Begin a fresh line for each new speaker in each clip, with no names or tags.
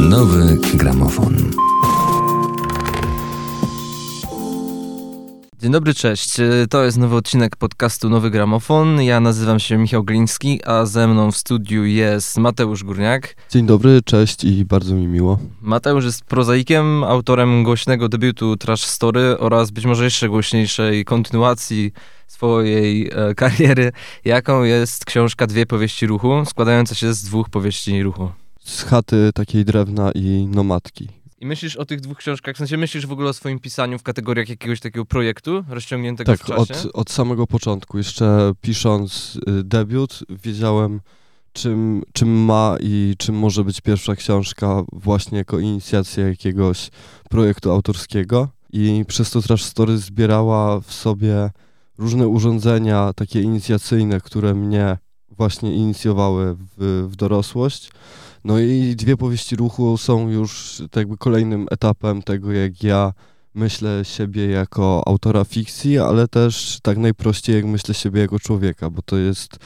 Nowy gramofon.
Dzień dobry, cześć. To jest nowy odcinek podcastu Nowy Gramofon. Ja nazywam się Michał Gliński, a ze mną w studiu jest Mateusz Górniak.
Dzień dobry, cześć i bardzo mi miło.
Mateusz jest prozaikiem, autorem głośnego debiutu Trash Story oraz być może jeszcze głośniejszej kontynuacji swojej e, kariery, jaką jest książka Dwie powieści ruchu, składająca się z dwóch powieści ruchu.
Z chaty takiej drewna i nomadki.
I myślisz o tych dwóch książkach, w sensie myślisz w ogóle o swoim pisaniu w kategoriach jakiegoś takiego projektu rozciągniętego
Tak,
w czasie?
od, od samego początku. Jeszcze pisząc y, debiut, wiedziałem, czym, czym ma i czym może być pierwsza książka, właśnie jako inicjacja jakiegoś projektu autorskiego. I przez to Trash Story zbierała w sobie różne urządzenia takie inicjacyjne, które mnie właśnie inicjowały w, w dorosłość. No i dwie powieści ruchu są już tak jakby kolejnym etapem tego, jak ja myślę siebie jako autora fikcji, ale też tak najprościej, jak myślę siebie jako człowieka, bo to jest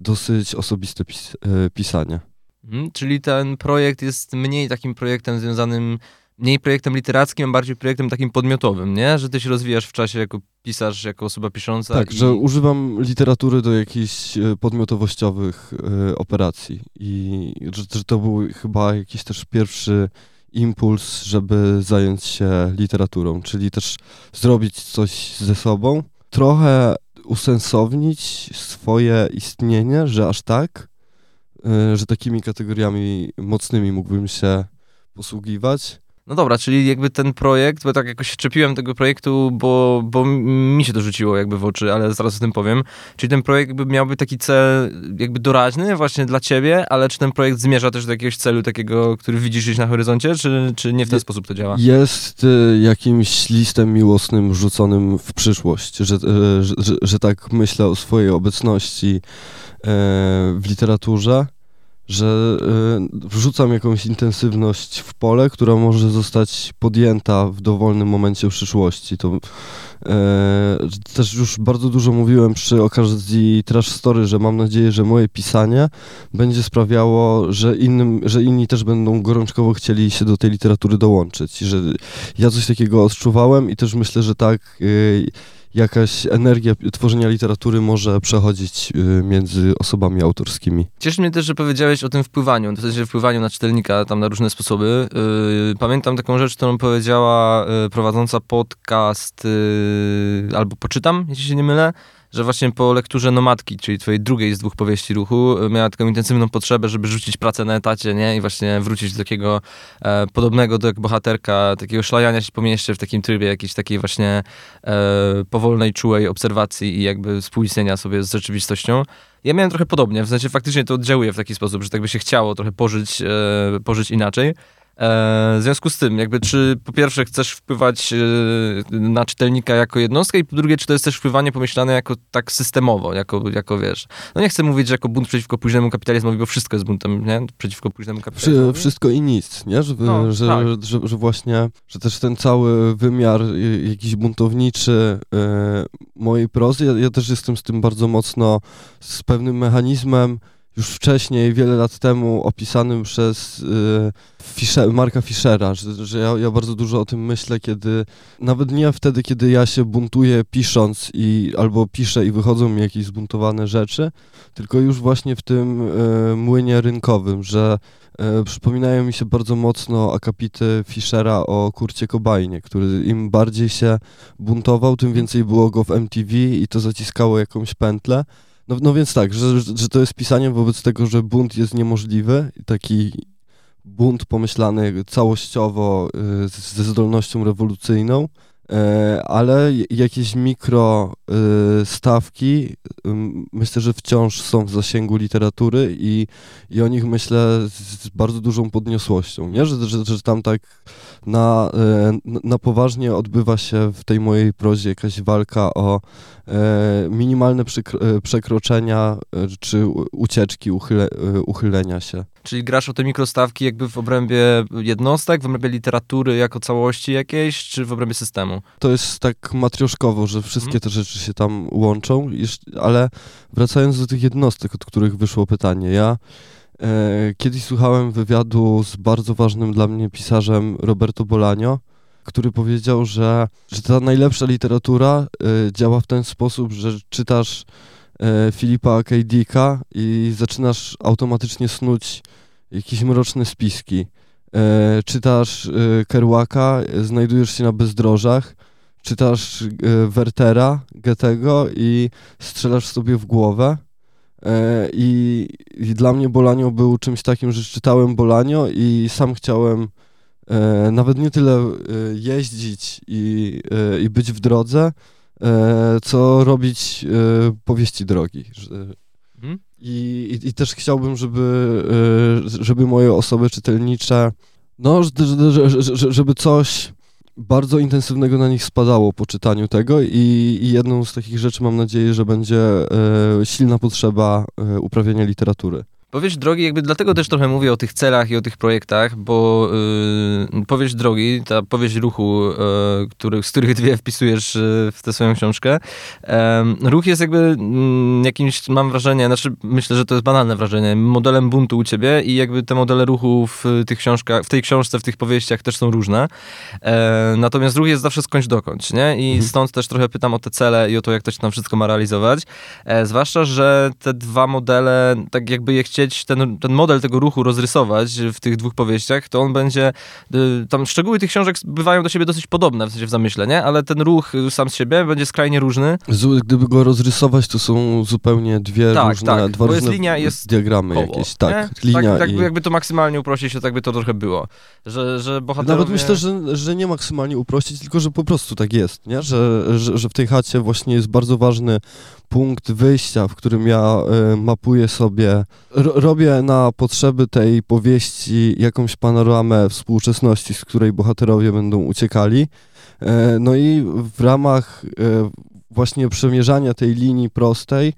dosyć osobiste pis e, pisanie.
Mhm, czyli ten projekt jest mniej takim projektem związanym, mniej projektem literackim, a bardziej projektem takim podmiotowym, nie? Że ty się rozwijasz w czasie jako pisarz, jako osoba pisząca.
Tak,
i...
że używam literatury do jakichś e, podmiotowościowych e, operacji i że, że to był chyba jakiś też pierwszy impuls, żeby zająć się literaturą, czyli też zrobić coś ze sobą, trochę usensownić swoje istnienie, że aż tak, e, że takimi kategoriami mocnymi mógłbym się posługiwać.
No dobra, czyli jakby ten projekt, bo tak jakoś czepiłem tego projektu, bo, bo mi się to rzuciło jakby w oczy, ale zaraz o tym powiem. Czyli ten projekt jakby miałby taki cel jakby doraźny właśnie dla ciebie, ale czy ten projekt zmierza też do jakiegoś celu takiego, który widzisz gdzieś na horyzoncie, czy, czy nie w ten
Je-
sposób to działa?
Jest y, jakimś listem miłosnym rzuconym w przyszłość, że, y, że, że, że tak myślę o swojej obecności y, w literaturze, że y, wrzucam jakąś intensywność w pole, która może zostać podjęta w dowolnym momencie przyszłości. To y, też już bardzo dużo mówiłem przy okazji Trash Story, że mam nadzieję, że moje pisanie będzie sprawiało, że, innym, że inni też będą gorączkowo chcieli się do tej literatury dołączyć. I że ja coś takiego odczuwałem i też myślę, że tak y, jakaś energia tworzenia literatury może przechodzić y, między osobami autorskimi.
Cieszy mnie też, że powiedziałeś o tym wpływaniu, w sensie wpływaniu na czytelnika tam na różne sposoby. Yy, pamiętam taką rzecz, którą powiedziała yy, prowadząca podcast, albo poczytam, jeśli się nie mylę, że właśnie po lekturze Nomadki, czyli twojej drugiej z dwóch powieści ruchu, yy, miała taką intensywną potrzebę, żeby rzucić pracę na etacie, nie? I właśnie wrócić do takiego e, podobnego do jak bohaterka, takiego szlajania się po mieście w takim trybie jakiejś takiej właśnie e, powolnej, czułej obserwacji i jakby współistnienia sobie z rzeczywistością. Ja miałem trochę podobnie, w sensie faktycznie to oddziałuje w taki sposób, że tak by się chciało trochę pożyć, e, pożyć inaczej. E, w związku z tym, jakby czy po pierwsze chcesz wpływać e, na czytelnika jako jednostkę i po drugie, czy to jest też wpływanie pomyślane jako tak systemowo, jako, jako wiesz, no nie chcę mówić, że jako bunt przeciwko późnemu kapitalizmowi, bo wszystko jest buntem, nie? Przeciwko późnemu kapitalizmowi.
wszystko i nic, nie? Że,
No,
że,
tak.
że, że, że właśnie, że też ten cały wymiar jakiś buntowniczy y, mojej prozy, ja, ja też jestem z tym bardzo mocno, z pewnym mechanizmem już wcześniej, wiele lat temu opisanym przez y, Fischer, Marka Fischera, że, że ja, ja bardzo dużo o tym myślę, kiedy, nawet nie wtedy, kiedy ja się buntuję pisząc i albo piszę i wychodzą mi jakieś zbuntowane rzeczy, tylko już właśnie w tym y, młynie rynkowym, że e, przypominają mi się bardzo mocno akapity Fischera o Kurcie Kobainie, który im bardziej się buntował, tym więcej było go w MTV i to zaciskało jakąś pętlę. No, no więc tak, że, że to jest pisanie wobec tego, że bunt jest niemożliwy, taki bunt pomyślany całościowo y, ze zdolnością rewolucyjną, e, ale jakieś mikro y, stawki myślę, że wciąż są w zasięgu literatury i, i o nich myślę z, z bardzo dużą podniosłością, nie? Że, że, że tam tak na, e, na poważnie odbywa się w tej mojej prozie jakaś walka o e, minimalne e, przekroczenia czy ucieczki, uchyle, uchylenia się.
Czyli grasz o te mikrostawki jakby w obrębie jednostek, w obrębie literatury jako całości jakiejś, czy w obrębie systemu?
To jest tak matrioszkowo, że wszystkie
Mhm.
te rzeczy się tam łączą, ale wracając do tych jednostek, od których wyszło pytanie, ja kiedyś słuchałem wywiadu z bardzo ważnym dla mnie pisarzem Roberto Bolanio, który powiedział, że, że ta najlepsza literatura e, działa w ten sposób, że czytasz e, Filipa K. Dicka i zaczynasz automatycznie snuć jakieś mroczne spiski. Czytasz Kerouaka, znajdujesz się na bezdrożach, czytasz Wertera, Goethego i strzelasz sobie w głowę. E, I, I, dla mnie Bolanio był czymś takim, że czytałem Bolanio i sam chciałem e, nawet nie tyle e, jeździć i, e, i być w drodze, e, co robić e, powieści drogi. Mhm. I, i, I, też chciałbym, żeby, żeby moje osoby czytelnicze, no, żeby coś bardzo intensywnego na nich spadało po czytaniu tego i, i jedną z takich rzeczy mam nadzieję, że będzie e, silna potrzeba e, uprawiania literatury.
Powieść drogi, jakby dlatego też trochę mówię o tych celach i o tych projektach, bo yy, powieść drogi, ta powieść ruchu, yy, który, z których dwie wpisujesz yy, w tę swoją książkę, ruch jest jakby mm, jakimś, mam wrażenie, znaczy myślę, że to jest banalne wrażenie, modelem buntu u ciebie i jakby te modele ruchu w tych książkach, w tej książce, w tych powieściach też są różne. E, natomiast ruch jest zawsze skądś dokądś, nie? I mhm. stąd też trochę pytam o te cele i o to, jak to się tam wszystko ma realizować. E, zwłaszcza, że te dwa modele, tak jakby je chcieli chcieć ten, ten model tego ruchu rozrysować w tych dwóch powieściach, to on będzie, y, tam szczegóły tych książek bywają do siebie dosyć podobne, w sensie w zamyśle, nie? Ale ten ruch sam z siebie będzie skrajnie różny.
Gdyby go rozrysować, to są zupełnie dwie
tak,
różne,
tak,
dwa
bo
różne
jest linia, jest
diagramy koło, jakieś. Tak, nie? linia
tak, tak
i...
jakby to maksymalnie uprościć, to tak by to trochę było. Że, że bohaterowie...
Nawet myślę, że, że nie maksymalnie uprościć, tylko że po prostu tak jest, nie? Że, że, że w tej chacie właśnie jest bardzo ważny punkt wyjścia, w którym ja y, mapuję sobie, robię na potrzeby tej powieści jakąś panoramę współczesności, z której bohaterowie będą uciekali. Y, no i w ramach y, właśnie przemierzania tej linii prostej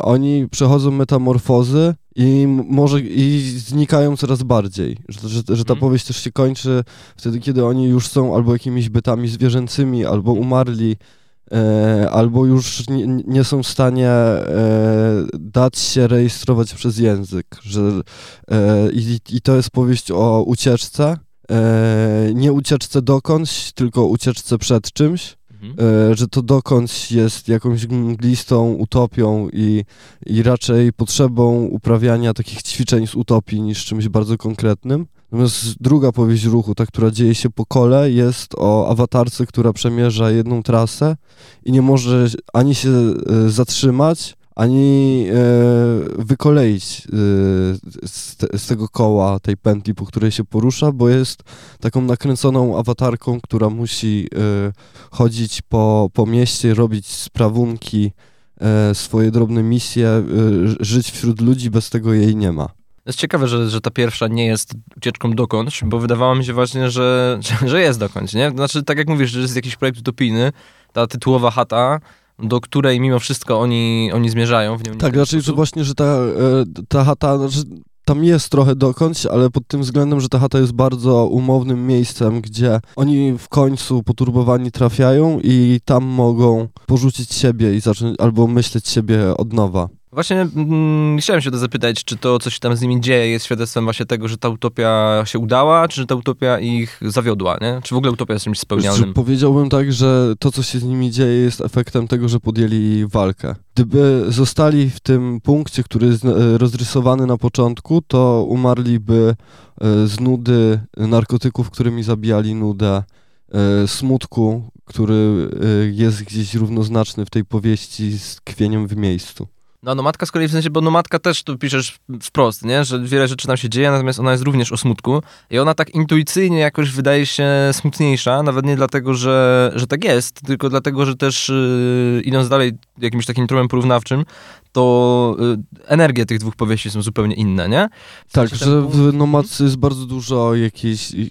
oni przechodzą metamorfozy i może i znikają coraz bardziej, że, że, że ta mm. powieść też się kończy wtedy, kiedy oni już są albo jakimiś bytami zwierzęcymi, albo umarli, E, albo już nie, nie, są w stanie e, dać się rejestrować przez język. Że, e, i, I to jest powieść o ucieczce. nie ucieczce dokądś, tylko ucieczce przed czymś. Mhm. że to dokądś jest jakąś mglistą utopią i, i raczej potrzebą uprawiania takich ćwiczeń z utopii niż czymś bardzo konkretnym. Natomiast druga powieść ruchu, ta, która dzieje się po kole, jest o awatarce, która przemierza jedną trasę i nie może ani się e, zatrzymać, ani e, wykoleić e, z, te, z, tego koła, tej pętli, po której się porusza, bo jest taką nakręconą awatarką, która musi chodzić po, po mieście, robić sprawunki, swoje drobne misje, żyć wśród ludzi, bez tego jej nie ma.
Jest ciekawe, że, że ta pierwsza nie jest ucieczką dokądś, bo wydawało mi się właśnie, że, że, jest dokądś, nie? Znaczy, tak jak mówisz, że jest jakiś projekt utopijny, ta tytułowa chata, do której mimo wszystko oni, oni zmierzają. W nią
tak, raczej, że właśnie, że ta, e, ta chata, znaczy, tam jest trochę dokądś, ale pod tym względem, że ta chata jest bardzo umownym miejscem, gdzie oni w końcu poturbowani trafiają i tam mogą porzucić siebie i zacząć albo myśleć siebie od nowa.
Właśnie mm, chciałem się to zapytać, czy to, co się tam z nimi dzieje, jest świadectwem właśnie tego, że ta utopia się udała, czy że ta utopia ich zawiodła, nie? Czy w ogóle utopia jest czymś spełnialnym?
Powiedziałbym tak, że to, co się z nimi dzieje, jest efektem tego, że podjęli walkę. Gdyby zostali w tym punkcie, który jest e, rozrysowany na początku, to umarliby e, z nudy narkotyków, którymi zabijali nudę, e, smutku, który jest gdzieś równoznaczny w tej powieści z tkwieniem w miejscu.
No, nomadka z kolei w sensie, bo nomadka też tu piszesz wprost, nie? Że wiele rzeczy tam się dzieje, natomiast ona jest również o smutku. I ona tak intuicyjnie jakoś wydaje się smutniejsza, nawet nie dlatego, że, że tak jest, tylko dlatego, że też yy, idąc dalej jakimś takim trumem porównawczym, to yy, energie tych dwóch powieści są zupełnie inne, nie?
W tak, że w nomadce jest bardzo dużo jakiejś... Yy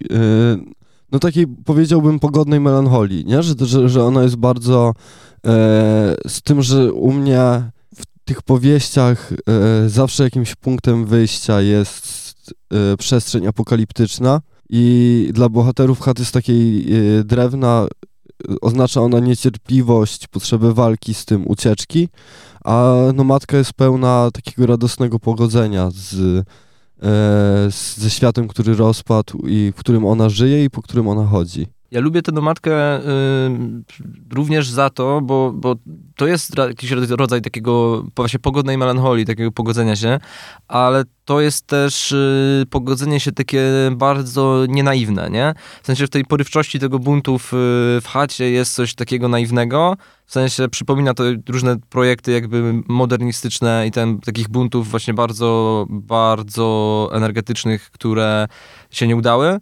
no takiej powiedziałbym pogodnej melancholii, nie? Że, że, że ona jest bardzo e, z tym, że u mnie tych powieściach e, zawsze jakimś punktem wyjścia jest e, przestrzeń apokaliptyczna i dla bohaterów chaty z takiej e, drewna oznacza ona niecierpliwość, potrzebę walki z tym, ucieczki, a nomadka jest pełna takiego radosnego pogodzenia z, e, z, ze światem, który rozpadł i w którym ona żyje i po którym ona chodzi.
Ja lubię tę nomadkę y, również za to, bo, bo to jest jakiś rodzaj takiego właśnie pogodnej melancholii, takiego pogodzenia się, ale to jest też y, pogodzenie się takie bardzo nienaiwne, nie? W sensie w tej porywczości tego buntu w, w chacie jest coś takiego naiwnego, w sensie przypomina to różne projekty jakby modernistyczne i ten, takich buntów właśnie bardzo, bardzo energetycznych, które się nie udały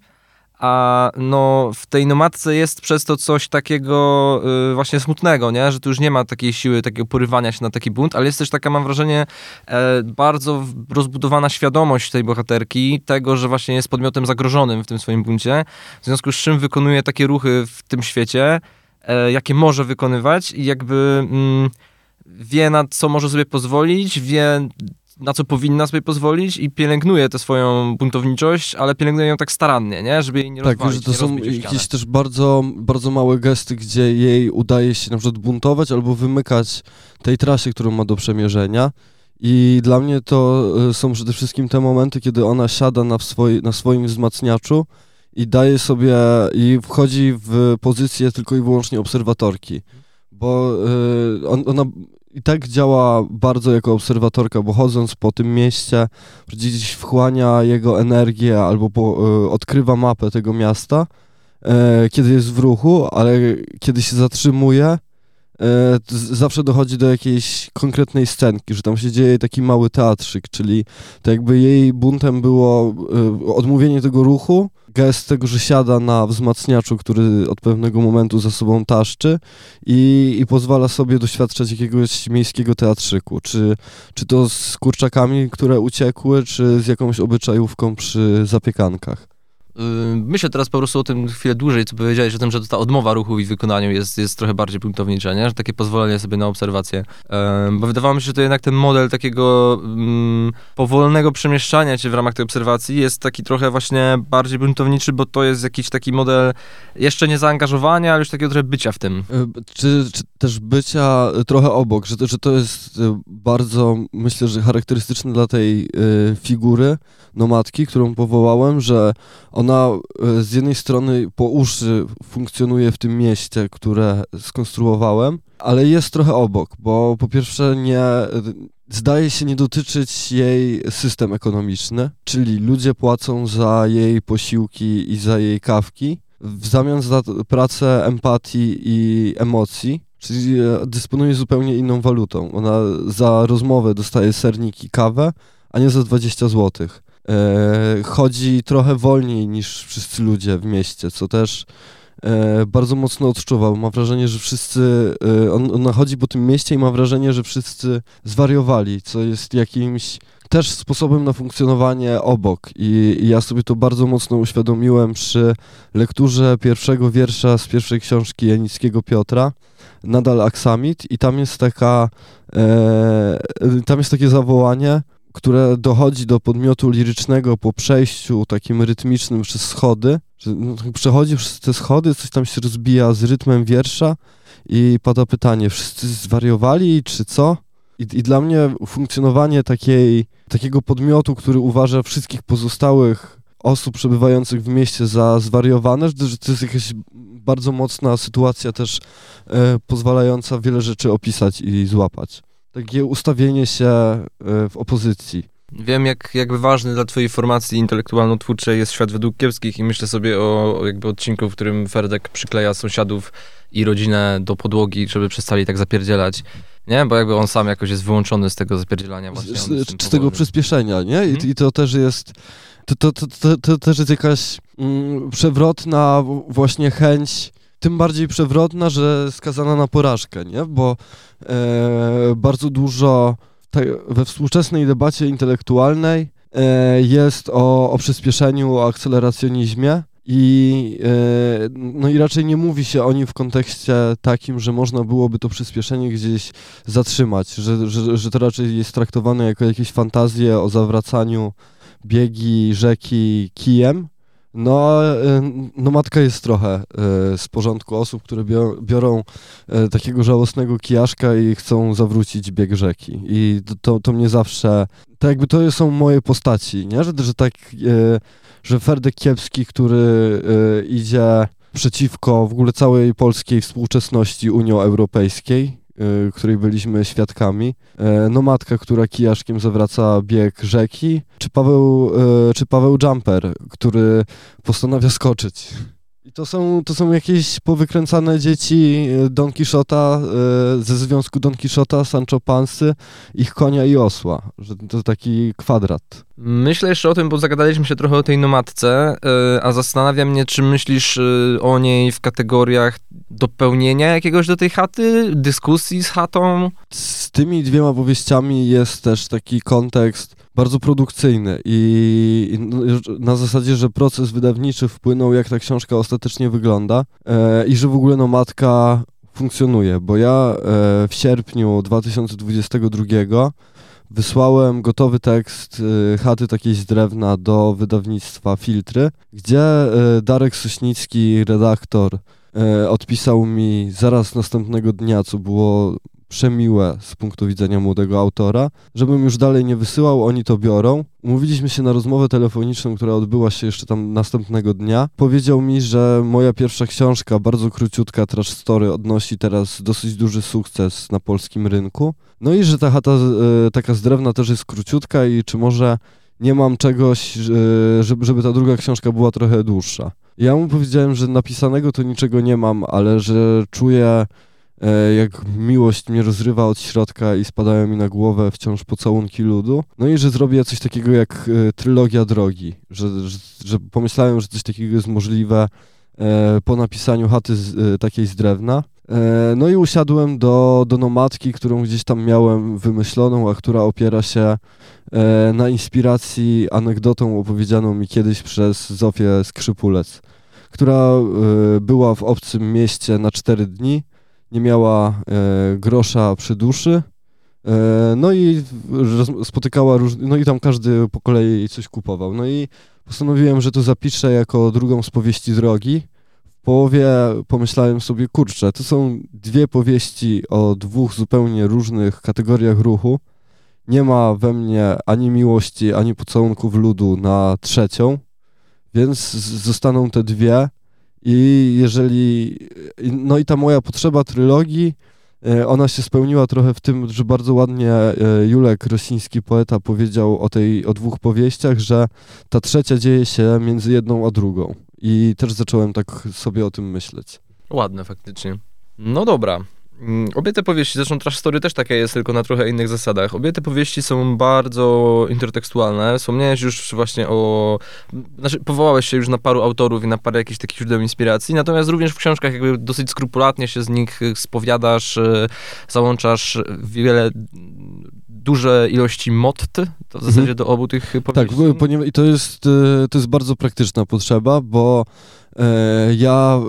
a no w tej nomadce jest przez to coś takiego y, właśnie smutnego, nie? że tu już nie ma takiej siły, takiego porywania się na taki bunt, ale jest też taka, mam wrażenie, e, bardzo rozbudowana świadomość tej bohaterki, tego, że właśnie jest podmiotem zagrożonym w tym swoim buncie, w związku z czym wykonuje takie ruchy w tym świecie, e, jakie może wykonywać i jakby mm, wie na co może sobie pozwolić, wie na co powinna sobie pozwolić i pielęgnuje tę swoją buntowniczość, ale pielęgnuje ją tak starannie, nie? Żeby jej nie
tak,
rozwalić,
Tak, że to są jakieś też bardzo, bardzo małe gesty, gdzie jej udaje się na przykład buntować albo wymykać tej trasie, którą ma do przemierzenia. I dla mnie to y, są przede wszystkim te momenty, kiedy ona siada na, swoi, na swoim wzmacniaczu i daje sobie, i wchodzi w pozycję tylko i wyłącznie obserwatorki. Bo y, on, ona i tak działa bardzo jako obserwatorka, bo chodząc po tym mieście, gdzieś wchłania jego energię albo po, y, odkrywa mapę tego miasta, y, kiedy jest w ruchu, ale kiedy się zatrzymuje, zawsze dochodzi do jakiejś konkretnej scenki, że tam się dzieje taki mały teatrzyk, czyli to jakby jej buntem było odmówienie tego ruchu, gest tego, że siada na wzmacniaczu, który od pewnego momentu za sobą taszczy i, i pozwala sobie doświadczać jakiegoś miejskiego teatrzyku. Czy, czy to z kurczakami, które uciekły, czy z jakąś obyczajówką przy zapiekankach.
Myślę teraz po prostu o tym chwilę dłużej, co powiedziałeś o tym, że ta odmowa ruchu i wykonaniu jest, jest trochę bardziej punktownicza, nie? że takie pozwolenie sobie na obserwację. Bo wydawało mi się, że to jednak ten model takiego um, powolnego przemieszczania się w ramach tej obserwacji jest taki trochę właśnie bardziej buntowniczy, bo to jest jakiś taki model jeszcze nie zaangażowania, ale już takiego trochę bycia w tym.
E, czy, czy też bycia trochę obok, że to, że to jest bardzo, myślę, że charakterystyczne dla tej y, figury nomadki, którą powołałem, że ona e, z jednej strony po uszy funkcjonuje w tym mieście, które skonstruowałem, ale jest trochę obok, bo po pierwsze nie zdaje się nie dotyczyć jej system ekonomiczny, czyli ludzie płacą za jej posiłki i za jej kawki w zamian za pracę empatii i emocji. Czyli e, dysponuje zupełnie inną walutą. Ona za rozmowę dostaje sernik i kawę, a nie za 20 złotych e, chodzi trochę wolniej niż wszyscy ludzie w mieście, co też e, bardzo mocno odczuwał. Ma wrażenie, że wszyscy, e, on, ona chodzi po tym mieście i ma wrażenie, że wszyscy zwariowali, co jest jakimś też sposobem na funkcjonowanie obok. I, I, ja sobie to bardzo mocno uświadomiłem przy lekturze pierwszego wiersza z pierwszej książki Janickiego Piotra, Nadal Aksamit, i tam jest taka, e, tam jest takie zawołanie, które dochodzi do podmiotu lirycznego po przejściu takim rytmicznym przez schody, no, tak przechodzi przez te schody, coś tam się rozbija z rytmem wiersza i pada pytanie, wszyscy zwariowali czy co? I, i dla mnie funkcjonowanie takiej, takiego podmiotu, który uważa wszystkich pozostałych osób przebywających w mieście za zwariowane, że to jest jakaś bardzo mocna sytuacja też e, pozwalająca wiele rzeczy opisać i złapać takie ustawienie się e, w opozycji.
Wiem, jak jakby ważny dla twojej formacji intelektualno-twórczej jest świat według kiepskich i myślę sobie o, o jakby odcinku, w którym Ferdek przykleja sąsiadów i rodzinę do podłogi, żeby przestali tak zapierdzielać. Nie? Bo jakby on sam jakoś jest wyłączony z tego zapierdzielania właśnie.
Z, z, z tego przyspieszenia, nie? I, hmm? I, to też jest... To, to, to, to, to też jest jakaś mm, przewrotna właśnie chęć tym bardziej przewrotna, że skazana na porażkę, nie? Bo e, bardzo dużo we współczesnej debacie intelektualnej e, jest o, o przyspieszeniu, o akceleracjonizmie. I, e, no i raczej nie mówi się o nim w kontekście takim, że można byłoby to przyspieszenie gdzieś zatrzymać, że, że, że to raczej jest traktowane jako jakieś fantazje o zawracaniu biegi rzeki kijem, No, e, no matka jest trochę e, z porządku osób, które biorą e, takiego żałosnego kijaszka i chcą zawrócić bieg rzeki. I to, to mnie zawsze, tak jakby to są moje postaci, nie? Że, że tak, że Ferdek Kiepski, który idzie przeciwko w ogóle całej polskiej współczesności Unii Europejskiej, której byliśmy świadkami. E, no matka, która kijaszkiem zawraca bieg rzeki, czy Paweł, e, czy Paweł Jumper, który postanawia skoczyć. I to są, to są jakieś powykręcane dzieci e, Don Quixota ze związku Don Quixota, Sancho Pansy, ich konia i osła. Że to taki kwadrat.
Myślę jeszcze o tym, bo zagadaliśmy się trochę o tej nomadce, a zastanawia mnie, czy myślisz o niej w kategoriach dopełnienia jakiegoś do tej chaty, dyskusji z chatą.
Z tymi dwiema powieściami jest też taki kontekst bardzo produkcyjny i na zasadzie, że proces wydawniczy wpłynął, jak ta książka ostatecznie wygląda e, i że w ogóle no matka funkcjonuje, bo ja e, w sierpniu 2022 wysłałem gotowy tekst e, chaty takiej z drewna do wydawnictwa Filtry, gdzie Darek Sośnicki, redaktor odpisał mi zaraz następnego dnia, co było przemiłe z punktu widzenia młodego autora, żebym już dalej nie wysyłał, oni to biorą. Umówiliśmy się na rozmowę telefoniczną, która odbyła się jeszcze tam następnego dnia. Powiedział mi, że moja pierwsza książka, bardzo króciutka Trash Story, odnosi teraz dosyć duży sukces na polskim rynku. No i że ta chata e, taka z drewna też jest króciutka i czy może nie mam czegoś, e, żeby, żeby ta druga książka była trochę dłuższa. Ja mu powiedziałem, że napisanego to niczego nie mam, ale że czuję, jak miłość mnie rozrywa od środka i spadają mi na głowę wciąż pocałunki ludu. No i że zrobię coś takiego jak e, trylogia drogi, że, że, że pomyślałem, że coś takiego jest możliwe e, po napisaniu chaty z, takiej z drewna. No i usiadłem do, do nomadki, którą gdzieś tam miałem wymyśloną, a która opiera się na inspiracji anegdotą opowiedzianą mi kiedyś przez Zofię Skrzypulec która e, była w obcym mieście na cztery dni, nie miała e, grosza przy duszy, e, no i spotykała różne, no i tam każdy po kolei coś kupował. No i postanowiłem, że to zapiszę jako drugą z powieści drogi. W połowie pomyślałem sobie, kurczę, to są dwie powieści o dwóch zupełnie różnych kategoriach ruchu. Nie ma we mnie ani miłości, ani pocałunków ludu na trzecią. Więc zostaną te dwie i jeżeli, no i ta moja potrzeba trylogii, e, ona się spełniła trochę w tym, że bardzo ładnie e, Julek Rosiński, poeta, powiedział o tej, o dwóch powieściach, że ta trzecia dzieje się między jedną a drugą. I też zacząłem tak sobie o tym myśleć.
Ładne faktycznie. No dobra, obie te powieści, zresztą Trash Story też takie jest, tylko na trochę innych zasadach. Obie te powieści są bardzo intertekstualne. Wspomniałeś już właśnie o... Znaczy, powołałeś się już na paru autorów i na parę jakichś takich źródeł inspiracji, natomiast również w książkach jakby dosyć skrupulatnie się z nich spowiadasz, e, załączasz wiele duże ilości mott, to w zasadzie mhm. do obu tych powieści.
Tak, i to jest, e, to jest bardzo praktyczna potrzeba, bo ja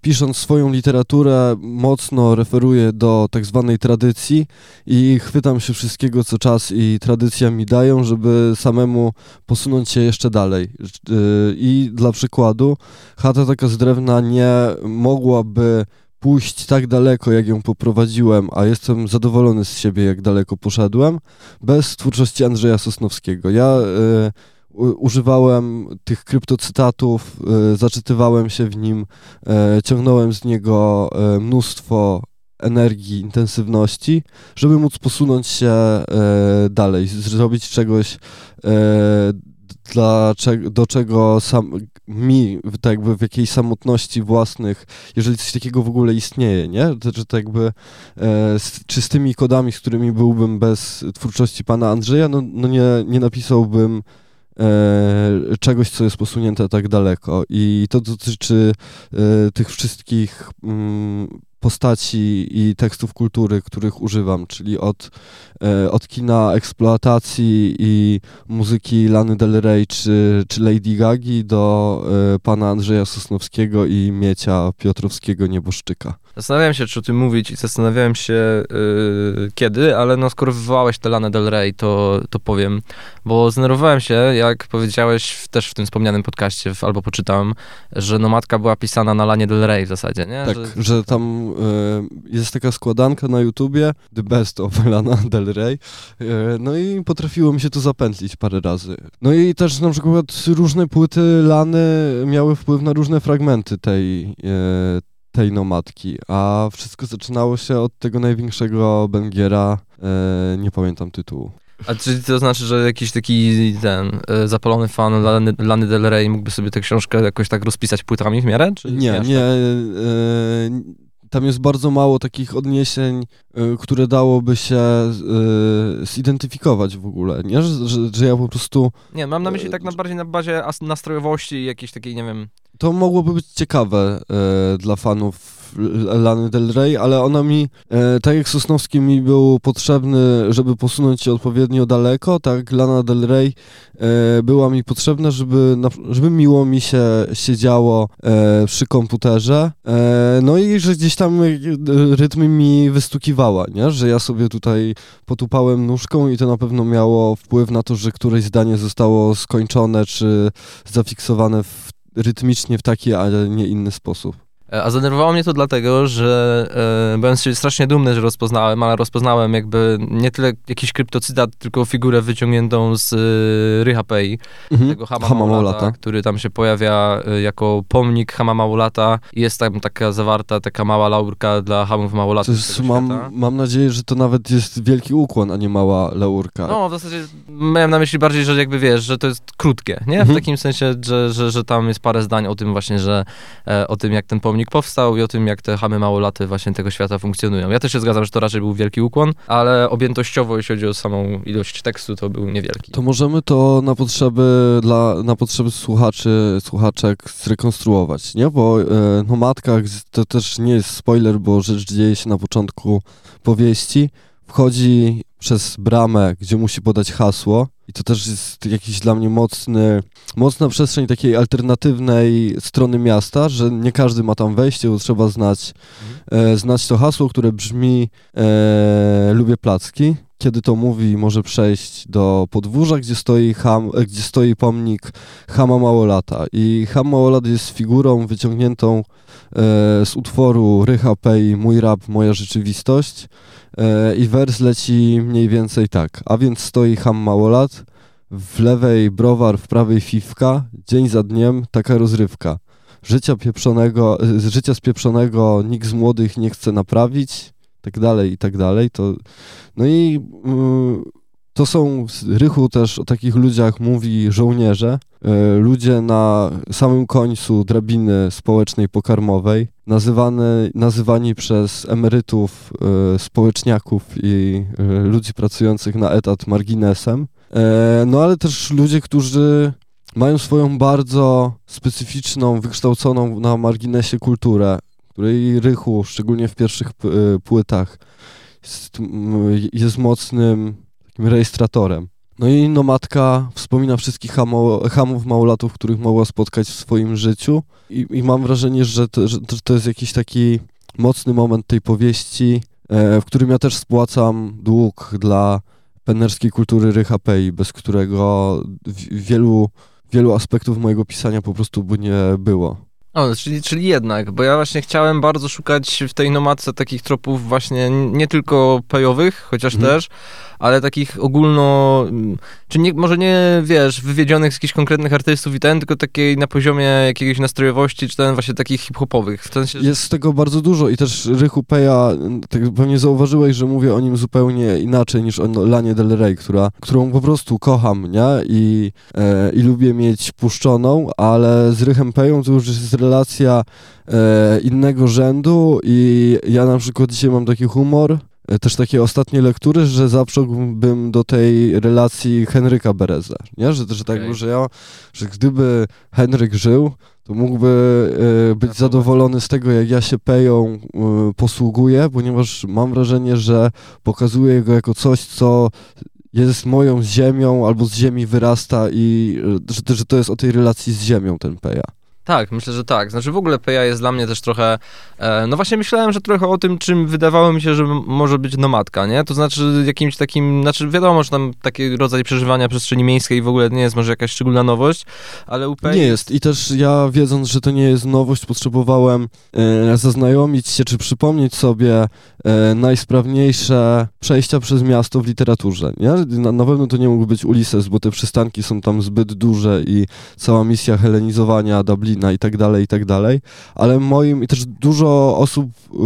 pisząc swoją literaturę mocno referuję do tak zwanej tradycji i chwytam się wszystkiego, co czas i tradycja mi dają, żeby samemu posunąć się jeszcze dalej. E, I dla przykładu, chata taka z drewna nie mogłaby pójść tak daleko, jak ją poprowadziłem, a jestem zadowolony z siebie, jak daleko poszedłem, bez twórczości Andrzeja Sosnowskiego. Ja y, używałem tych kryptocytatów, e, zaczytywałem się w nim, e, ciągnąłem z niego e, mnóstwo energii, intensywności, żeby móc posunąć się dalej, zrobić czegoś, dla, do czego sam, mi, tak jakby w jakiejś samotności własnych, jeżeli coś takiego w ogóle istnieje, nie? Że tak jakby z czystymi kodami, z którymi byłbym bez twórczości pana Andrzeja, no, no nie, nie napisałbym e, czegoś, co jest posunięte tak daleko. I to dotyczy e, tych wszystkich mm, postaci i tekstów kultury, których używam, czyli od, e, od kina eksploatacji i muzyki Lany Del Rey czy, czy Lady Gagi do e, pana Andrzeja Sosnowskiego i Miecia Piotrowskiego Nieboszczyka.
Zastanawiałem się, czy o tym mówić i zastanawiałem się yy, kiedy, ale no skoro wywołałeś tę Lanę Del Rey, to, to powiem, bo zdenerwowałem się, jak powiedziałeś w, też w tym wspomnianym podcaście, w, albo poczytałem, że Nomadka była pisana na Lanie Del Rey w zasadzie, nie?
Tak, że, że tam y, jest taka składanka na YouTubie, The Best of Lana Del Rey, y, no i potrafiło mi się to zapętlić parę razy. No i też na przykład różne płyty Lany miały wpływ na różne fragmenty tej, y, tej nomadki, a wszystko zaczynało się od tego największego Bengiera, e, nie pamiętam tytułu.
A czy to znaczy, że jakiś taki ten e, zapalony fan Lany, Lany Del Rey mógłby sobie tę książkę jakoś tak rozpisać płytami w miarę? Czy
nie, nie. E, tam jest bardzo mało takich odniesień, y, które dałoby się y, zidentyfikować w ogóle, nie? Że, że, że, ja po prostu...
Nie, mam na myśli tak na bardziej na bazie nastrojowości jakiejś takiej, nie wiem...
To mogłoby być ciekawe y, dla fanów Lany Del Rey, ale ona mi, e, tak jak Sosnowski mi był potrzebny, żeby posunąć się odpowiednio daleko, tak Lana Del Rey e, była mi potrzebna, żeby, żeby miło mi się siedziało e, przy komputerze, e, no i że gdzieś tam rytm mi wystukiwała, nie? że ja sobie tutaj potupałem nóżką i to na pewno miało wpływ na to, że któreś zdanie zostało skończone czy zafiksowane w, rytmicznie w taki, a nie inny sposób.
E, a zdenerwowało mnie to dlatego, że e, byłem strasznie dumny, że rozpoznałem, ale rozpoznałem jakby nie tyle jakiś kryptocytat, tylko figurę wyciągniętą z e, Rycha Pei, mhm. tego Hama, Hama Maulata, który tam się pojawia e, jako pomnik Hama Maulata. Jest tam taka zawarta, taka mała laurka dla Hamów Maulata.
Mam, mam nadzieję, że to nawet jest wielki ukłon, a nie mała laurka.
No, w zasadzie miałem na myśli bardziej, że jakby wiesz, że to jest krótkie, nie? W mhm. takim sensie, że, że, że tam jest parę zdań o tym właśnie, że e, o tym, jak ten pomnik pomnik powstał i o tym, jak te chamy małolaty właśnie tego świata funkcjonują. Ja też się zgadzam, że to raczej był wielki ukłon, ale objętościowo, jeśli chodzi o samą ilość tekstu, to był niewielki.
To możemy to na potrzeby, dla, na potrzeby słuchaczy, słuchaczek zrekonstruować, nie? Bo e, no matka, to też nie jest spoiler, bo rzecz dzieje się na początku powieści. Wchodzi przez bramę, gdzie musi podać hasło i to też jest jakiś dla mnie mocny, mocna przestrzeń takiej alternatywnej strony miasta, że nie każdy ma tam wejście, bo trzeba znać, mhm. e, znać to hasło, które brzmi e, lubię placki. Kiedy to mówi, może przejść do podwórza, gdzie stoi, ham, e, gdzie stoi pomnik Hama Małolata. I Ham Małolat jest figurą wyciągniętą e, z utworu Rycha Pei Mój rap, moja rzeczywistość. E, I wers leci mniej więcej tak. A więc stoi ham małolat, w lewej browar, w prawej fifka, dzień za dniem taka rozrywka. Życia pieprzonego, e, życia spieprzonego nikt z młodych nie chce naprawić, tak dalej, i tak dalej. To, no i y, to są, Rychu też o takich ludziach mówi żołnierze, e, ludzie na samym końcu drabiny społecznej pokarmowej, nazywany, nazywani przez emerytów, e, społeczniaków i e, ludzi pracujących na etat marginesem. No ale też ludzie, którzy mają swoją bardzo specyficzną, wykształconą na marginesie kulturę, której Rychu, szczególnie w pierwszych płytach, jest, jest mocnym rejestratorem. No i nomadka wspomina wszystkich hamo, hamów małolatów, których mogła spotkać w swoim życiu i, i mam wrażenie, że to, że to jest jakiś taki mocny moment tej powieści, e, w którym ja też spłacam dług dla penerskiej kultury Rycha Pei, bez którego wielu, wielu aspektów mojego pisania po prostu by nie było.
O, czyli, czyli jednak, bo ja właśnie chciałem bardzo szukać w tej nomadce takich tropów właśnie nie tylko pejowych, chociaż mhm. też, ale takich ogólno, czy nie, może nie, wiesz, wywiedzionych z jakichś konkretnych artystów i ten, tylko takiej na poziomie jakiejś nastrojowości, czy ten właśnie takich hip-hopowych. W
sensie. Jest tego bardzo dużo i też Rychu Peja, tak pewnie zauważyłeś, że mówię o nim zupełnie inaczej niż o Lanie Del Rey, która, którą po prostu kocham, nie? I, e, i lubię mieć puszczoną, ale z Rychem Peją to już jest relacja e, innego rzędu i ja na przykład dzisiaj mam taki humor, E, też takie ostatnie lektury, że zaprzągłbym do tej relacji Henryka Bereza, nie? Że, że tak, okay. że ja, że gdyby Henryk żył, to mógłby e, być zadowolony z tego, jak ja się Peją e, posługuję, ponieważ mam wrażenie, że pokazuję go jako coś, co jest moją ziemią albo z ziemi wyrasta i że, że to jest o tej relacji z ziemią ten Peja.
Tak, myślę, że tak. Znaczy w ogóle PA jest dla mnie też trochę, e, no właśnie myślałem, że trochę o tym, czym wydawało mi się, że może być nomadka, nie? To znaczy jakimś takim, znaczy wiadomo, że tam taki rodzaj przeżywania przestrzeni miejskiej w ogóle nie jest może jakaś szczególna nowość, ale u PA
Nie jest. I też ja, wiedząc, że to nie jest nowość, potrzebowałem e, zaznajomić się, czy przypomnieć sobie e, najsprawniejsze przejścia przez miasto w literaturze. Nie? Na, na pewno to nie mógł być Ulises, bo te przystanki są tam zbyt duże i cała misja helenizowania Dublina i tak dalej, i tak dalej. Ale moim, i też dużo osób e,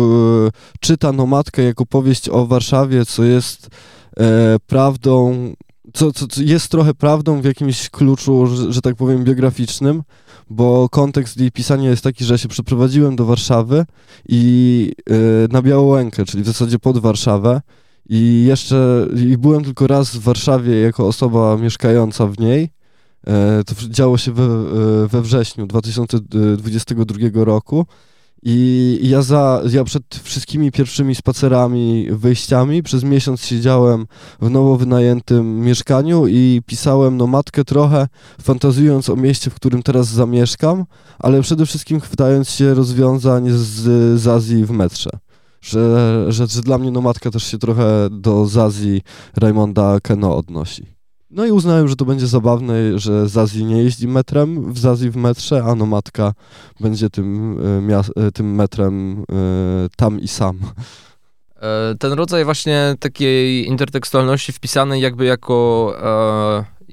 czyta Nomadkę jako powieść o Warszawie, co jest e, prawdą co, co, co jest trochę prawdą w jakimś kluczu, że, że tak powiem, biograficznym, bo kontekst jej pisania jest taki, że się przeprowadziłem do Warszawy i y, na Białołękę, czyli w zasadzie pod Warszawę i jeszcze i byłem tylko raz w Warszawie jako osoba mieszkająca w niej. E, to działo się we, e, we wrześniu 2022 roku. I ja, za, ja przed wszystkimi pierwszymi spacerami, wyjściami przez miesiąc siedziałem w nowo wynajętym mieszkaniu i pisałem nomadkę trochę, fantazjując o mieście, w którym teraz zamieszkam, ale przede wszystkim chwytając się rozwiązań z, z Azji w metrze. Że, że, że dla mnie nomadka też się trochę do Zazji Raymonda Keno odnosi. No i uznałem, że to będzie zabawne, że Zazi nie jeździ metrem, w Zazi w metrze, a nomadka będzie tym, e, e, tym metrem e, tam i sam.
Ten rodzaj właśnie takiej intertekstualności wpisanej jakby jako,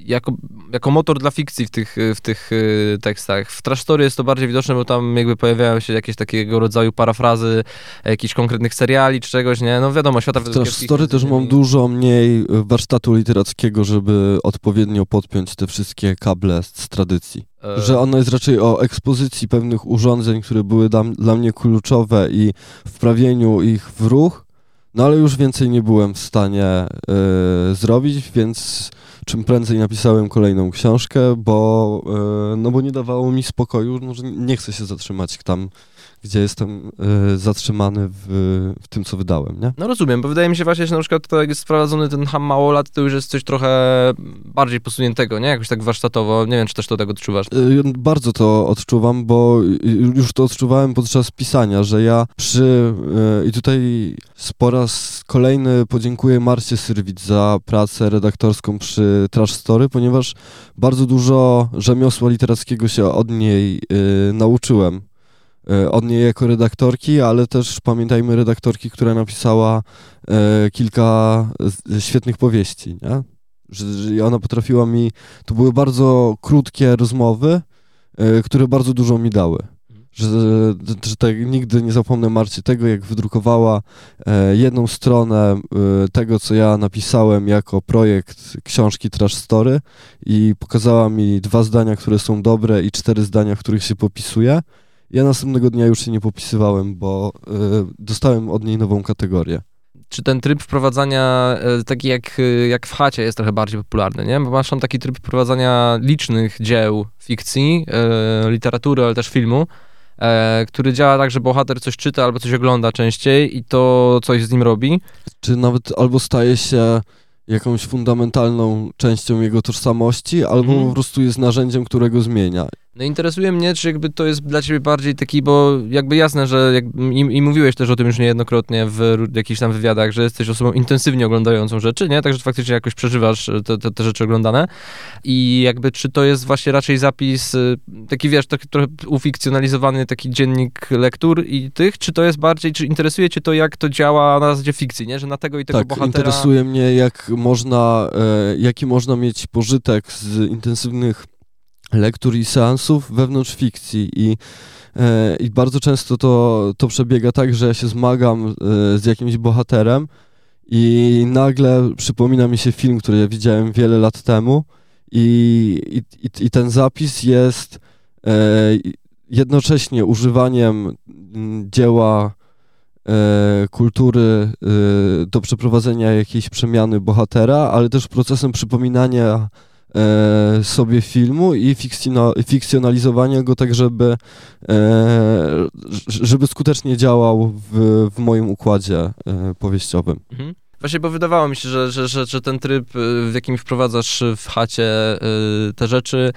jako, jako motor dla fikcji w tych, w tych e, tekstach. W Trash Story jest to bardziej widoczne, bo tam jakby pojawiają się jakieś takiego rodzaju parafrazy jakichś konkretnych seriali czy czegoś, nie? No wiadomo, świata
W Trash
Wydawskiego
Story też mam dużo mniej warsztatu literackiego, żeby odpowiednio podpiąć te wszystkie kable z tradycji.
E,
Że ono jest raczej o ekspozycji pewnych urządzeń, które były dla, dla mnie kluczowe i wprawieniu ich w ruch, no ale już więcej nie byłem w stanie e, zrobić, więc czym prędzej napisałem kolejną książkę, bo, e, no bo nie dawało mi spokoju, może nie chcę się zatrzymać tam, gdzie jestem e, zatrzymany w, w tym, co wydałem, nie?
No rozumiem, bo wydaje mi się właśnie, że na przykład to jak jest wprowadzony ten ham małolat, to już jest coś trochę bardziej posuniętego, nie? Jakoś tak warsztatowo. Nie wiem, czy też to tak odczuwasz.
Y, Bardzo to odczuwam, bo już to odczuwałem podczas pisania, że ja przy. y, I tutaj po raz kolejny podziękuję Marcie Syrwit za pracę redaktorską przy Trash Story, ponieważ bardzo dużo rzemiosła literackiego się od niej nauczyłem. Y, Od niej jako redaktorki, ale też pamiętajmy redaktorki, która napisała y, kilka świetnych powieści, nie? Że, ona potrafiła mi to były bardzo krótkie rozmowy, e, które bardzo dużo mi dały. Że, że tak nigdy nie zapomnę Marcie tego, jak wydrukowała e, jedną stronę e, tego, co ja napisałem jako projekt książki Trash Story i pokazała mi dwa zdania, które są dobre i cztery zdania, w których się popisuje. Ja następnego dnia już się nie popisywałem, bo e, dostałem od niej nową kategorię.
Czy ten tryb wprowadzania, e, taki jak, e, jak w chacie, jest trochę bardziej popularny, nie? Bo masz tam taki tryb wprowadzania licznych dzieł fikcji, literatury, ale też filmu, który działa tak, że bohater coś czyta albo coś ogląda częściej i to coś z nim robi.
czy nawet albo staje się jakąś fundamentalną częścią jego tożsamości, albo
Mhm.
po prostu jest narzędziem, którego zmienia.
No interesuje mnie, czy jakby to jest dla ciebie bardziej taki, bo jakby jasne, że jak, i, i mówiłeś też o tym już niejednokrotnie w jakichś tam wywiadach, że jesteś osobą intensywnie oglądającą rzeczy, nie? Także faktycznie jakoś przeżywasz te, te, te rzeczy oglądane i jakby czy to jest właśnie raczej zapis, y, taki wiesz, taki trochę ufikcjonalizowany taki dziennik lektur i tych, czy to jest bardziej, czy interesuje cię to, jak to działa na zasadzie fikcji, nie? Że na tego i tego
tak,
bohatera...
interesuje mnie, jak można, e, jaki można mieć pożytek z intensywnych lektur i seansów wewnątrz fikcji i e, i bardzo często to, to przebiega tak, że ja się zmagam e, z jakimś bohaterem i nagle przypomina mi się film, który ja widziałem wiele lat temu i, i, i- ten zapis jest e, jednocześnie używaniem dzieła e, kultury e, do przeprowadzenia jakiejś przemiany bohatera, ale też procesem przypominania e, sobie filmu i fikcjona, fikcjonalizowania go tak, żeby, e, żeby skutecznie działał w, w moim układzie e, powieściowym.
Mhm. Właśnie, bo wydawało mi się, że, że, że, że ten tryb, y, w jakim wprowadzasz w chacie y, te rzeczy,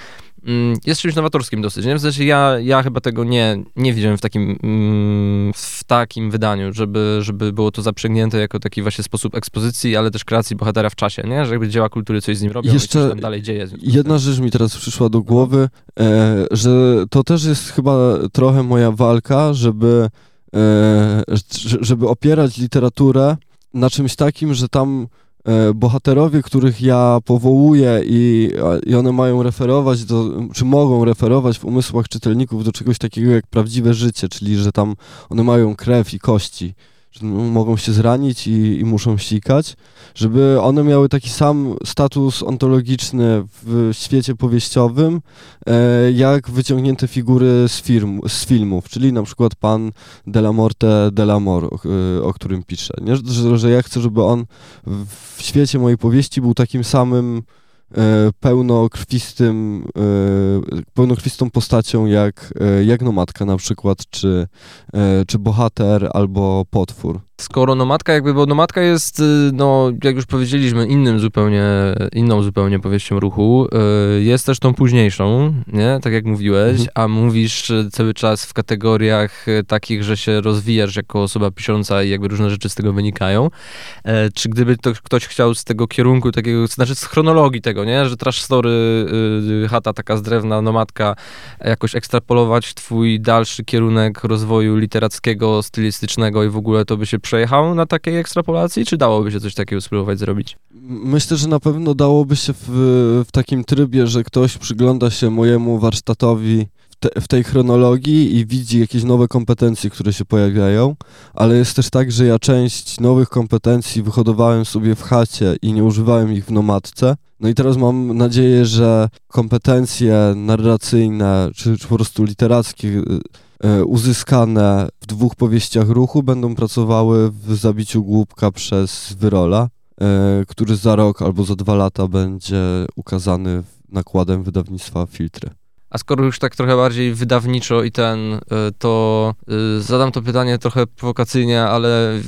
jest czymś nowatorskim dosyć. Nie? W sensie ja, ja chyba tego nie, nie widziałem w takim, mm, w takim wydaniu, żeby, żeby było to zaprzęgnięte jako taki właśnie sposób ekspozycji, ale też kreacji bohatera w czasie, nie? Że jakby dzieła kultury coś z nim robią
Jeszcze
i coś tam dalej dzieje.
Jedna rzecz mi teraz przyszła do głowy, e, że to też jest chyba trochę moja walka, żeby, e, żeby opierać literaturę na czymś takim, że tam bohaterowie, których ja powołuję i, i one mają referować, do, czy mogą referować w umysłach czytelników do czegoś takiego jak prawdziwe życie, czyli że tam one mają krew i kości że mogą się zranić i, i, muszą ścikać, żeby one miały taki sam status ontologiczny w świecie powieściowym, e, jak wyciągnięte figury z, firm, z filmów, czyli na przykład pan de la Morte de la Mor, o, o którym piszę. Nie? Że, że ja chcę, żeby on w świecie mojej powieści był takim samym pełnokrwistym, e, pełnokrwistą postacią jak, e, jak nomadka na przykład, czy, czy bohater albo potwór
skoro nomadka jakby, bo nomadka jest, y, no jak już powiedzieliśmy, innym zupełnie, inną zupełnie powieścią ruchu, y, jest też tą późniejszą, nie? Tak jak mówiłeś, mhm. a mówisz y, cały czas w kategoriach takich, że się rozwijasz jako osoba pisząca i jakby różne rzeczy z tego wynikają. E, czy gdyby to ktoś chciał z tego kierunku takiego, znaczy z chronologii tego, nie? Że trash story, chata taka z drewna, nomadka, jakoś ekstrapolować twój dalszy kierunek rozwoju literackiego, stylistycznego i w ogóle to by się przejechał na takiej ekstrapolacji, czy dałoby się coś takiego spróbować zrobić?
Myślę, że na pewno dałoby się w, w takim trybie, że ktoś przygląda się mojemu warsztatowi w, te, w tej chronologii i widzi jakieś nowe kompetencje, które się pojawiają, ale jest też tak, że ja część nowych kompetencji wyhodowałem sobie w chacie i nie używałem ich w nomadce. No i teraz mam nadzieję, że kompetencje narracyjne, czy, czy po prostu literackie uzyskane w dwóch powieściach ruchu będą pracowały w zabiciu głupka przez Wyrola, e, który za rok albo za dwa lata będzie ukazany nakładem wydawnictwa Filtry.
A skoro już tak trochę bardziej wydawniczo i ten, y, to y, zadam to pytanie trochę prowokacyjnie, ale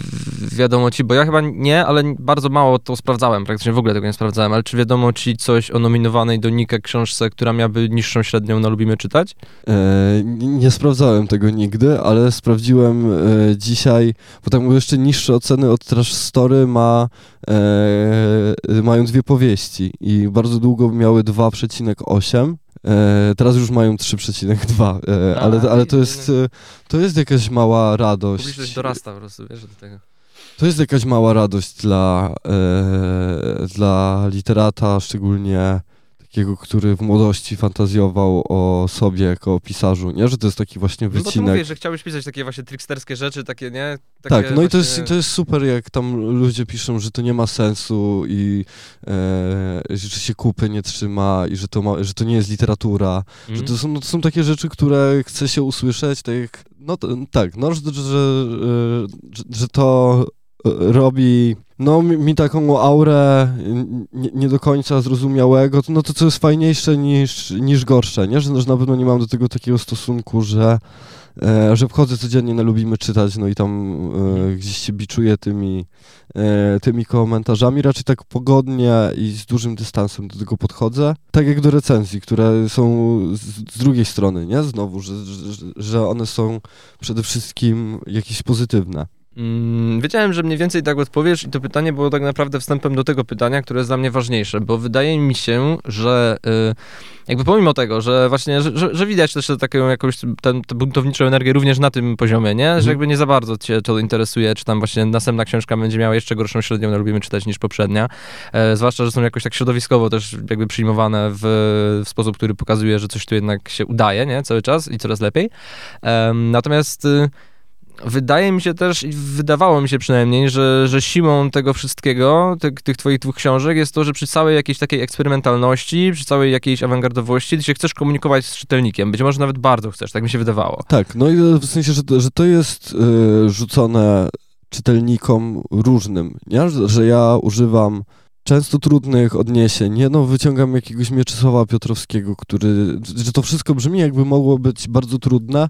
wiadomo ci, bo ja chyba nie, ale bardzo mało to sprawdzałem, praktycznie w ogóle tego nie sprawdzałem, ale czy wiadomo ci coś o nominowanej do Nika książce, która miałaby niższą średnią na Lubimy Czytać? E,
nie sprawdzałem tego nigdy, ale sprawdziłem e, dzisiaj, bo tam jeszcze niższe oceny od Trash Story ma, e, mają dwie powieści i bardzo długo miały 2,8 E, teraz już mają 3,2, e, ale, ale to, jest, e, to jest jakaś mała radość.
Publiczność dorasta po prostu, wiesz, do tego.
To jest jakaś mała radość dla, e, dla literata, szczególnie takiego, który w młodości fantazjował o sobie jako o pisarzu, nie? Że to jest taki właśnie wycinek. No bo
ty mówisz, że chciałbyś pisać takie właśnie tricksterskie rzeczy, takie, nie?
Takie tak, no właśnie... i to jest, to jest super, jak tam ludzie piszą, że to nie ma sensu i e, że się kupy nie trzyma i że to, ma, że to nie jest literatura, mm. że to są, no, to są takie rzeczy, które chce się usłyszeć, tak jak, no to, tak, no, że, że, że, że to robi no, mi, taką aurę nie, nie, do końca zrozumiałego, no to co jest fajniejsze niż, niż gorsze, nie? Że, że na pewno nie mam do tego takiego stosunku, że, e, że wchodzę codziennie na Lubimy czytać, no i tam e, gdzieś się biczuję tymi, e, tymi komentarzami, raczej tak pogodnie i z dużym dystansem do tego podchodzę, tak jak do recenzji, które są z, z drugiej strony, nie? Znowu, że, że, że one są przede wszystkim jakieś pozytywne.
Mm, wiedziałem, że mniej więcej tak odpowiesz i to pytanie było tak naprawdę wstępem do tego pytania, które jest dla mnie ważniejsze, bo wydaje mi się, że y, jakby pomimo tego, że właśnie, że, że, widać też taką jakąś tę buntowniczą energię również na tym poziomie, nie? Że mhm. jakby nie za bardzo cię to interesuje, czy tam właśnie następna książka będzie miała jeszcze gorszą średnią, no lubimy czytać niż poprzednia. E, zwłaszcza, że są jakoś tak środowiskowo też jakby przyjmowane w, w, sposób, który pokazuje, że coś tu jednak się udaje, nie? Cały czas i coraz lepiej. E, natomiast... Wydaje mi się też, wydawało mi się przynajmniej, że, że siłą tego wszystkiego, tych, tych twoich dwóch książek, jest to, że przy całej jakiejś takiej eksperymentalności, przy całej jakiejś awangardowości, ty się chcesz komunikować z czytelnikiem. Być może nawet bardzo chcesz, tak mi się wydawało.
Tak, no i w sensie, że, że to jest yy, rzucone czytelnikom różnym, nie? Że, że ja używam często trudnych odniesień. Nie no, wyciągam jakiegoś Mieczysława Piotrowskiego, który, że to wszystko brzmi jakby mogło być bardzo trudne,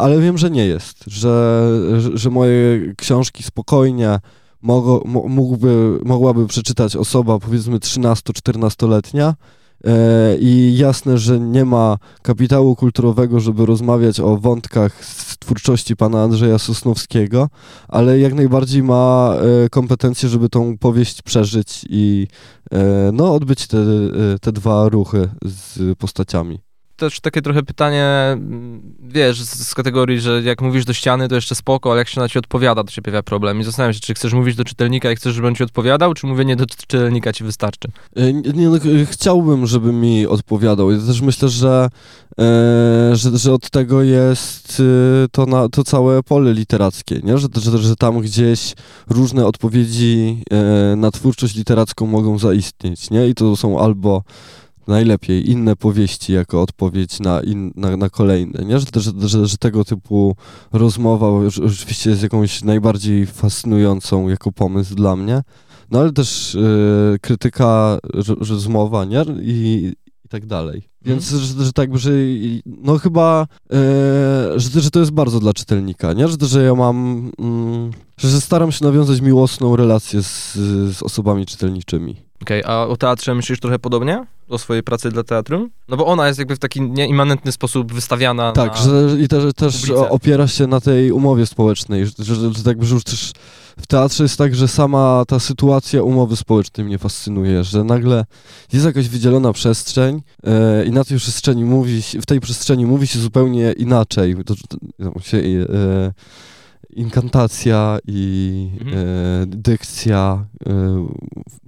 ale wiem, że nie jest, że, że moje książki spokojnie mogo, mo, mógłby, mogłaby przeczytać osoba powiedzmy 13-14-letnia e, i jasne, że nie ma kapitału kulturowego, żeby rozmawiać o wątkach z twórczości pana Andrzeja Sosnowskiego, ale jak najbardziej ma e, kompetencje, żeby tą powieść przeżyć i e, no, odbyć te, e, te dwa ruchy z postaciami
też takie trochę pytanie, mm, wiesz, z, z, kategorii, że jak mówisz do ściany, to jeszcze spoko, ale jak się na ci odpowiada, to się pojawia problem. I zastanawiam się, czy chcesz mówić do czytelnika i chcesz, żeby on ci odpowiadał, czy mówienie do czytelnika ci wystarczy?
E, nie, no, chciałbym, żeby mi odpowiadał. Ja też myślę, że, e, że, że od tego jest e, to, na, to całe pole literackie, nie? Że, że, że tam gdzieś różne odpowiedzi e, na twórczość literacką mogą zaistnieć, nie? I to są albo najlepiej inne powieści jako odpowiedź na, in, na, na kolejne, nie? Że, że, że, że tego typu rozmowa oczywiście jest jakąś najbardziej fascynującą jako pomysł dla mnie, no ale też y, krytyka, rozmowa, nie? I, i tak dalej. Więc, hmm. że, że tak, że no chyba, e, że, że to jest bardzo dla czytelnika, nie? Że, że ja mam, mm, że staram się nawiązać miłosną relację z, z osobami czytelniczymi.
Okej, okay, a o teatrze myślisz trochę podobnie? O swojej pracy dla teatru? No bo ona jest jakby w taki nieimmanentny sposób wystawiana
Tak,
na
że, i też, też opiera się na tej umowie społecznej, że, że, że, tak, że już też w teatrze jest tak, że sama ta sytuacja umowy społecznej mnie fascynuje, że nagle jest jakaś wydzielona przestrzeń e, i na tej przestrzeni mówi w tej przestrzeni mówi się zupełnie inaczej. To, to się, e, inkantacja i mhm. e, dykcja, e,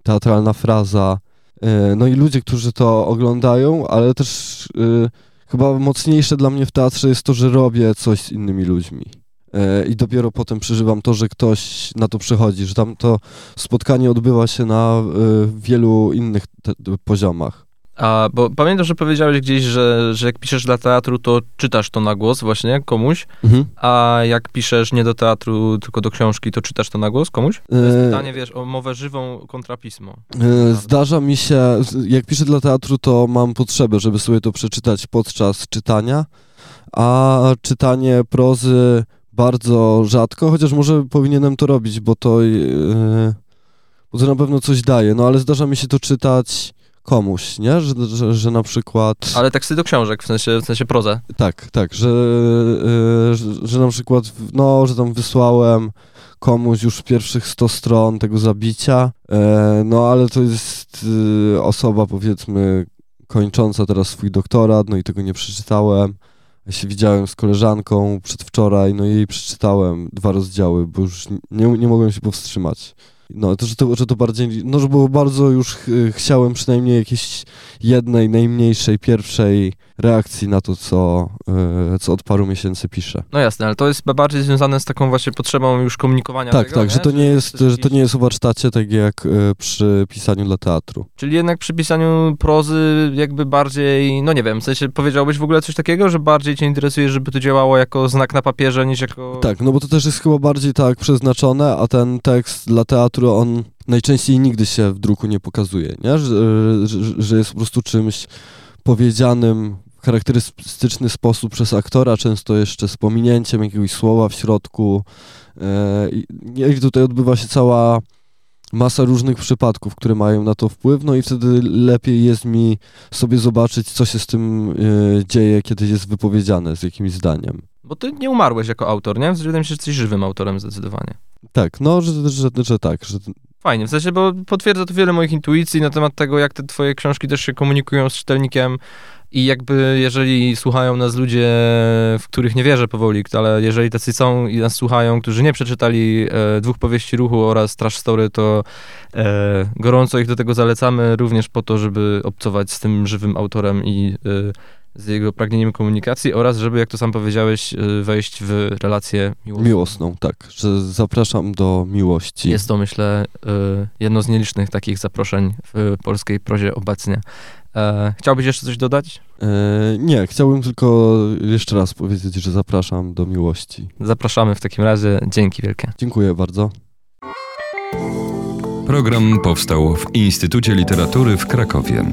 teatralna fraza. E, no i ludzie, którzy to oglądają, ale też e, chyba mocniejsze dla mnie w teatrze jest to, że robię coś z innymi ludźmi. E, I dopiero potem przeżywam to, że ktoś na to przychodzi, że tam to spotkanie odbywa się na e, wielu innych poziomach.
A, bo pamiętam, że powiedziałeś gdzieś, że, że jak piszesz dla teatru, to czytasz to na głos właśnie komuś, mhm. a jak piszesz nie do teatru, tylko do książki, to czytasz to na głos komuś? To jest e... pytanie, wiesz, o mowę żywą kontra pismo.
E... Zdarza mi się, jak piszę dla teatru, to mam potrzebę, żeby sobie to przeczytać podczas czytania, a czytanie prozy bardzo rzadko, chociaż może powinienem to robić, bo to, yy, bo to na pewno coś daje, no ale zdarza mi się to czytać komuś, nie? Że, że, że na przykład...
Ale teksty do książek, w sensie, w sensie prozę.
Tak, tak, że, yy, że, że, na przykład, no, że tam wysłałem komuś już pierwszych 100 stron tego zabicia, yy, no ale to jest yy, osoba, powiedzmy, kończąca teraz swój doktorat, no i tego nie przeczytałem. Ja się widziałem z koleżanką przedwczoraj, no i jej przeczytałem dwa rozdziały, bo już nie, nie mogłem się powstrzymać. No, to, że to, że to bardziej, no, że było bardzo już ch chciałem przynajmniej jakiejś jednej, najmniejszej, pierwszej reakcji na to, co, yy, co od paru miesięcy piszę.
No jasne, ale to jest bardziej związane z taką właśnie potrzebą już komunikowania
Tak,
tego,
tak, nie? że to nie jest, że to nie jest o warsztacie tak jak yy, przy pisaniu dla teatru.
Czyli jednak przy pisaniu prozy jakby bardziej, no nie wiem, w sensie powiedziałbyś w ogóle coś takiego, że bardziej cię interesuje, żeby to działało jako znak na papierze niż jako...
Tak, no bo to też jest chyba bardziej tak przeznaczone, a ten tekst dla teatru, on najczęściej nigdy się w druku nie pokazuje, nie? Że, że, że jest po prostu czymś powiedzianym charakterystyczny sposób przez aktora, często jeszcze z pominięciem jakiegoś słowa w środku. E, I tutaj odbywa się cała masa różnych przypadków, które mają na to wpływ, no i wtedy lepiej jest mi sobie zobaczyć, co się z tym y, dzieje, kiedy jest wypowiedziane z jakimś zdaniem.
Bo ty nie umarłeś jako autor, nie? Wydaje mi się, że jesteś żywym autorem zdecydowanie.
Tak, no, że, że, że, że tak. Że...
Fajnie, w sensie, bo potwierdza to wiele moich intuicji na temat tego, jak te twoje książki też się komunikują z czytelnikiem i jakby jeżeli słuchają nas ludzie, w których nie wierzę powoli, ale jeżeli tacy są i nas słuchają, którzy nie przeczytali e, dwóch powieści ruchu oraz Trash Story, to e, gorąco ich do tego zalecamy, również po to, żeby obcować z tym żywym autorem i e, z jego pragnieniem komunikacji oraz żeby, jak to sam powiedziałeś, y, wejść w relację miłosną.
Miłosną, tak, że zapraszam do miłości.
Jest to, myślę, y, jedno z nielicznych takich zaproszeń w polskiej prozie obecnie. E, chciałbyś jeszcze coś dodać?
E, nie, chciałbym tylko jeszcze raz powiedzieć, że zapraszam do miłości.
Zapraszamy w takim razie. Dzięki wielkie.
Dziękuję bardzo.
Program powstał w Instytucie Literatury w Krakowie.